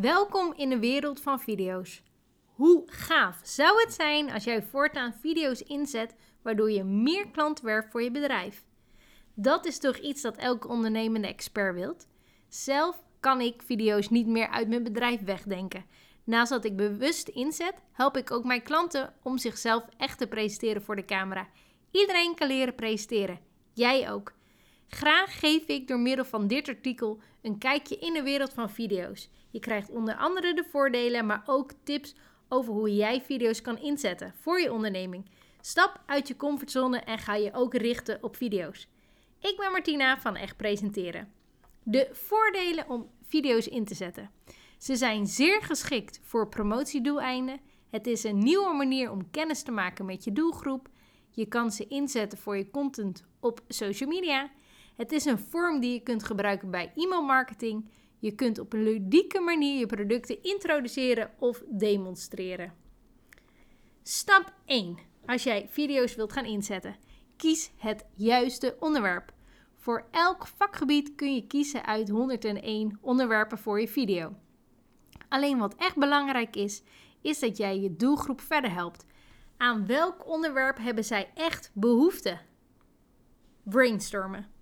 Welkom in de wereld van video's. Hoe gaaf zou het zijn als jij voortaan video's inzet waardoor je meer klanten werft voor je bedrijf? Dat is toch iets dat elke ondernemende expert wilt? Zelf kan ik video's niet meer uit mijn bedrijf wegdenken. Naast dat ik bewust inzet, help ik ook mijn klanten om zichzelf echt te presenteren voor de camera. Iedereen kan leren presenteren. Jij ook. Graag geef ik door middel van dit artikel een kijkje in de wereld van video's. Je krijgt onder andere de voordelen, maar ook tips over hoe jij video's kan inzetten voor je onderneming. Stap uit je comfortzone en ga je ook richten op video's. Ik ben Martina van Echt Presenteren. De voordelen om video's in te zetten. Ze zijn zeer geschikt voor promotiedoeleinden. Het is een nieuwe manier om kennis te maken met je doelgroep. Je kan ze inzetten voor je content op social media. Het is een vorm die je kunt gebruiken bij e-mailmarketing. Je kunt op een ludieke manier je producten introduceren of demonstreren. Stap 1. Als jij video's wilt gaan inzetten, kies het juiste onderwerp. Voor elk vakgebied kun je kiezen uit 101 onderwerpen voor je video. Alleen wat echt belangrijk is, is dat jij je doelgroep verder helpt. Aan welk onderwerp hebben zij echt behoefte? Brainstormen.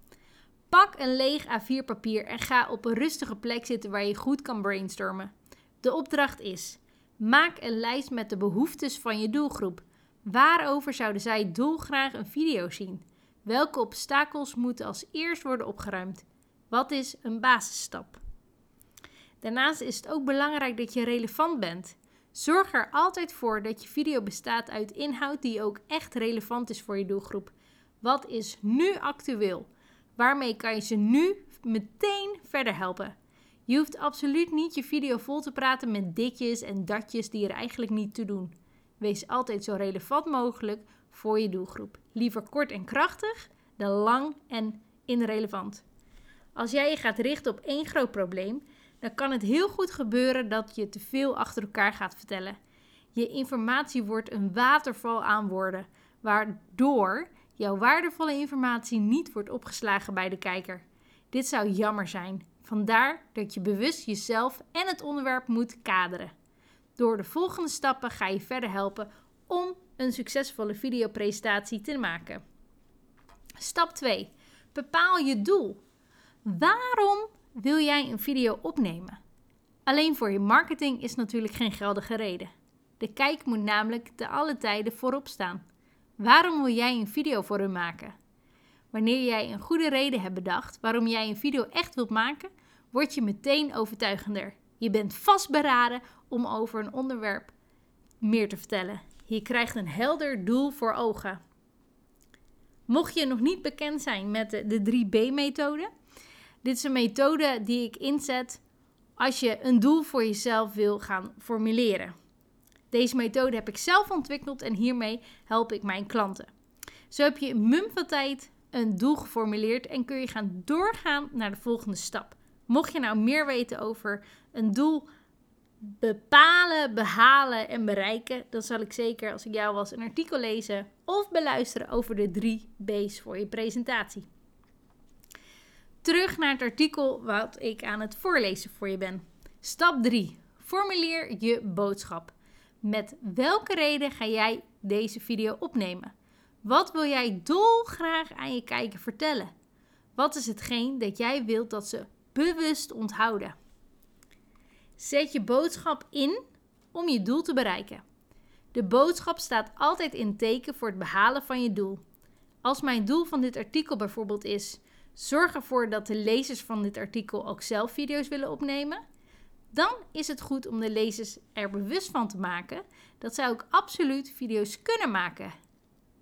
Pak een leeg A4 papier en ga op een rustige plek zitten waar je goed kan brainstormen. De opdracht is: maak een lijst met de behoeftes van je doelgroep. Waarover zouden zij dolgraag een video zien? Welke obstakels moeten als eerst worden opgeruimd? Wat is een basisstap? Daarnaast is het ook belangrijk dat je relevant bent. Zorg er altijd voor dat je video bestaat uit inhoud die ook echt relevant is voor je doelgroep. Wat is nu actueel? Waarmee kan je ze nu meteen verder helpen? Je hoeft absoluut niet je video vol te praten met ditjes en datjes die er eigenlijk niet toe doen. Wees altijd zo relevant mogelijk voor je doelgroep. Liever kort en krachtig dan lang en irrelevant. Als jij je gaat richten op één groot probleem, dan kan het heel goed gebeuren dat je te veel achter elkaar gaat vertellen. Je informatie wordt een waterval aan woorden, waardoor jouw waardevolle informatie niet wordt opgeslagen bij de kijker. Dit zou jammer zijn. Vandaar dat je bewust jezelf en het onderwerp moet kaderen. Door de volgende stappen ga je verder helpen om een succesvolle videopresentatie te maken. Stap 2. Bepaal je doel. Waarom wil jij een video opnemen? Alleen voor je marketing is natuurlijk geen geldige reden. De kijk moet namelijk te alle tijden voorop staan. Waarom wil jij een video voor hem maken? Wanneer jij een goede reden hebt bedacht waarom jij een video echt wilt maken, word je meteen overtuigender. Je bent vastberaden om over een onderwerp meer te vertellen. Je krijgt een helder doel voor ogen. Mocht je nog niet bekend zijn met de, de 3B-methode, dit is een methode die ik inzet als je een doel voor jezelf wil gaan formuleren. Deze methode heb ik zelf ontwikkeld en hiermee help ik mijn klanten. Zo heb je in mum van tijd een doel geformuleerd en kun je gaan doorgaan naar de volgende stap. Mocht je nou meer weten over een doel bepalen, behalen en bereiken, dan zal ik zeker als ik jou was een artikel lezen of beluisteren over de drie B's voor je presentatie. Terug naar het artikel wat ik aan het voorlezen voor je ben. Stap 3. Formuleer je boodschap. Met welke reden ga jij deze video opnemen? Wat wil jij dolgraag aan je kijker vertellen? Wat is hetgeen dat jij wilt dat ze bewust onthouden? Zet je boodschap in om je doel te bereiken. De boodschap staat altijd in teken voor het behalen van je doel. Als mijn doel van dit artikel bijvoorbeeld is: zorg ervoor dat de lezers van dit artikel ook zelf video's willen opnemen, dan is het goed om de lezers er bewust van te maken dat zij ook absoluut video's kunnen maken.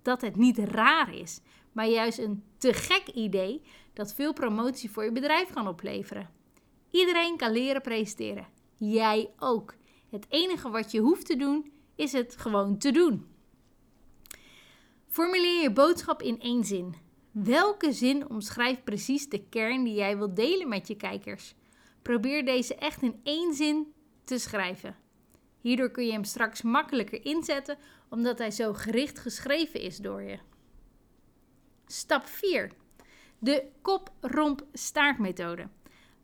Dat het niet raar is, maar juist een te gek idee dat veel promotie voor je bedrijf kan opleveren. Iedereen kan leren presenteren. Jij ook. Het enige wat je hoeft te doen is het gewoon te doen. Formuleer je boodschap in één zin. Welke zin omschrijft precies de kern die jij wilt delen met je kijkers? Probeer deze echt in één zin te schrijven. Hierdoor kun je hem straks makkelijker inzetten, omdat hij zo gericht geschreven is door je. Stap 4. De kop-romp-staart methode.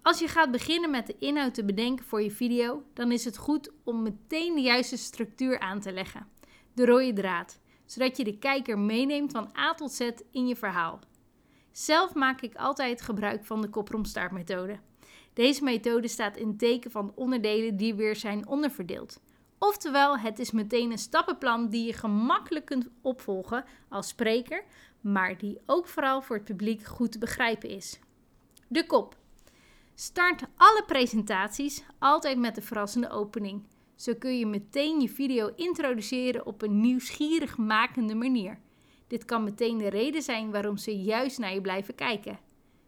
Als je gaat beginnen met de inhoud te bedenken voor je video, dan is het goed om meteen de juiste structuur aan te leggen. De rode draad, zodat je de kijker meeneemt van A tot Z in je verhaal. Zelf maak ik altijd gebruik van de kopromstaartmethode. Deze methode staat in teken van onderdelen die weer zijn onderverdeeld. Oftewel, het is meteen een stappenplan die je gemakkelijk kunt opvolgen als spreker, maar die ook vooral voor het publiek goed te begrijpen is. De kop. Start alle presentaties altijd met een verrassende opening. Zo kun je meteen je video introduceren op een nieuwsgierig makende manier. Dit kan meteen de reden zijn waarom ze juist naar je blijven kijken.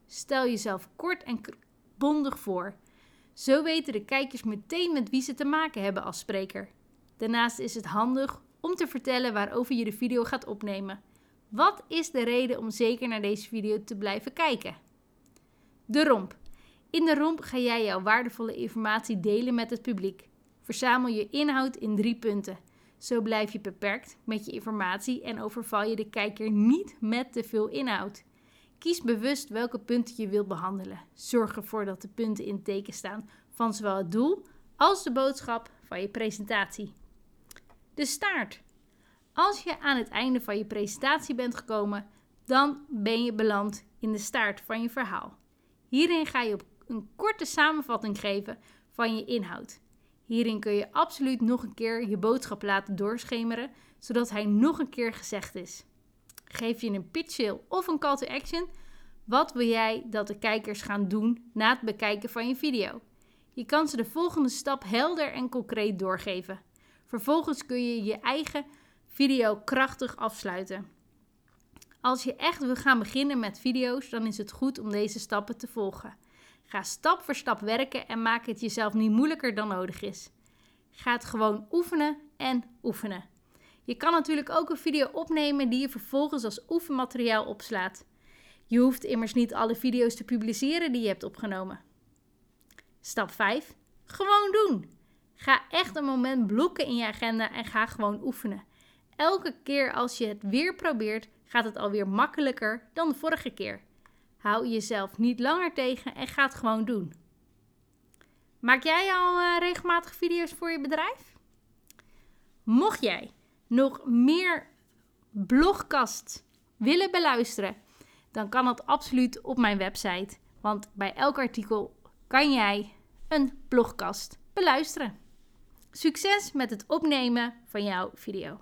Stel jezelf kort en bondig voor. Zo weten de kijkers meteen met wie ze te maken hebben als spreker. Daarnaast is het handig om te vertellen waarover je de video gaat opnemen. Wat is de reden om zeker naar deze video te blijven kijken? De romp. In de romp ga jij jouw waardevolle informatie delen met het publiek. Verzamel je inhoud in drie punten. Zo blijf je beperkt met je informatie en overval je de kijker niet met te veel inhoud. Kies bewust welke punten je wilt behandelen. Zorg ervoor dat de punten in teken staan van zowel het doel als de boodschap van je presentatie. De staart. Als je aan het einde van je presentatie bent gekomen, dan ben je beland in de staart van je verhaal. Hierin ga je een korte samenvatting geven van je inhoud. Hierin kun je absoluut nog een keer je boodschap laten doorschemeren, zodat hij nog een keer gezegd is. Geef je een pitch of een call to action? Wat wil jij dat de kijkers gaan doen na het bekijken van je video? Je kan ze de volgende stap helder en concreet doorgeven. Vervolgens kun je je eigen video krachtig afsluiten. Als je echt wil gaan beginnen met video's, dan is het goed om deze stappen te volgen. Ga stap voor stap werken en maak het jezelf niet moeilijker dan nodig is. Ga het gewoon oefenen en oefenen. Je kan natuurlijk ook een video opnemen die je vervolgens als oefenmateriaal opslaat. Je hoeft immers niet alle video's te publiceren die je hebt opgenomen. Stap 5. Gewoon doen. Ga echt een moment blokken in je agenda en ga gewoon oefenen. Elke keer als je het weer probeert, gaat het alweer makkelijker dan de vorige keer. Hou jezelf niet langer tegen en ga het gewoon doen. Maak jij al uh, regelmatig video's voor je bedrijf? Mocht jij nog meer blogcast willen beluisteren, dan kan dat absoluut op mijn website. Want bij elk artikel kan jij een blogcast beluisteren. Succes met het opnemen van jouw video.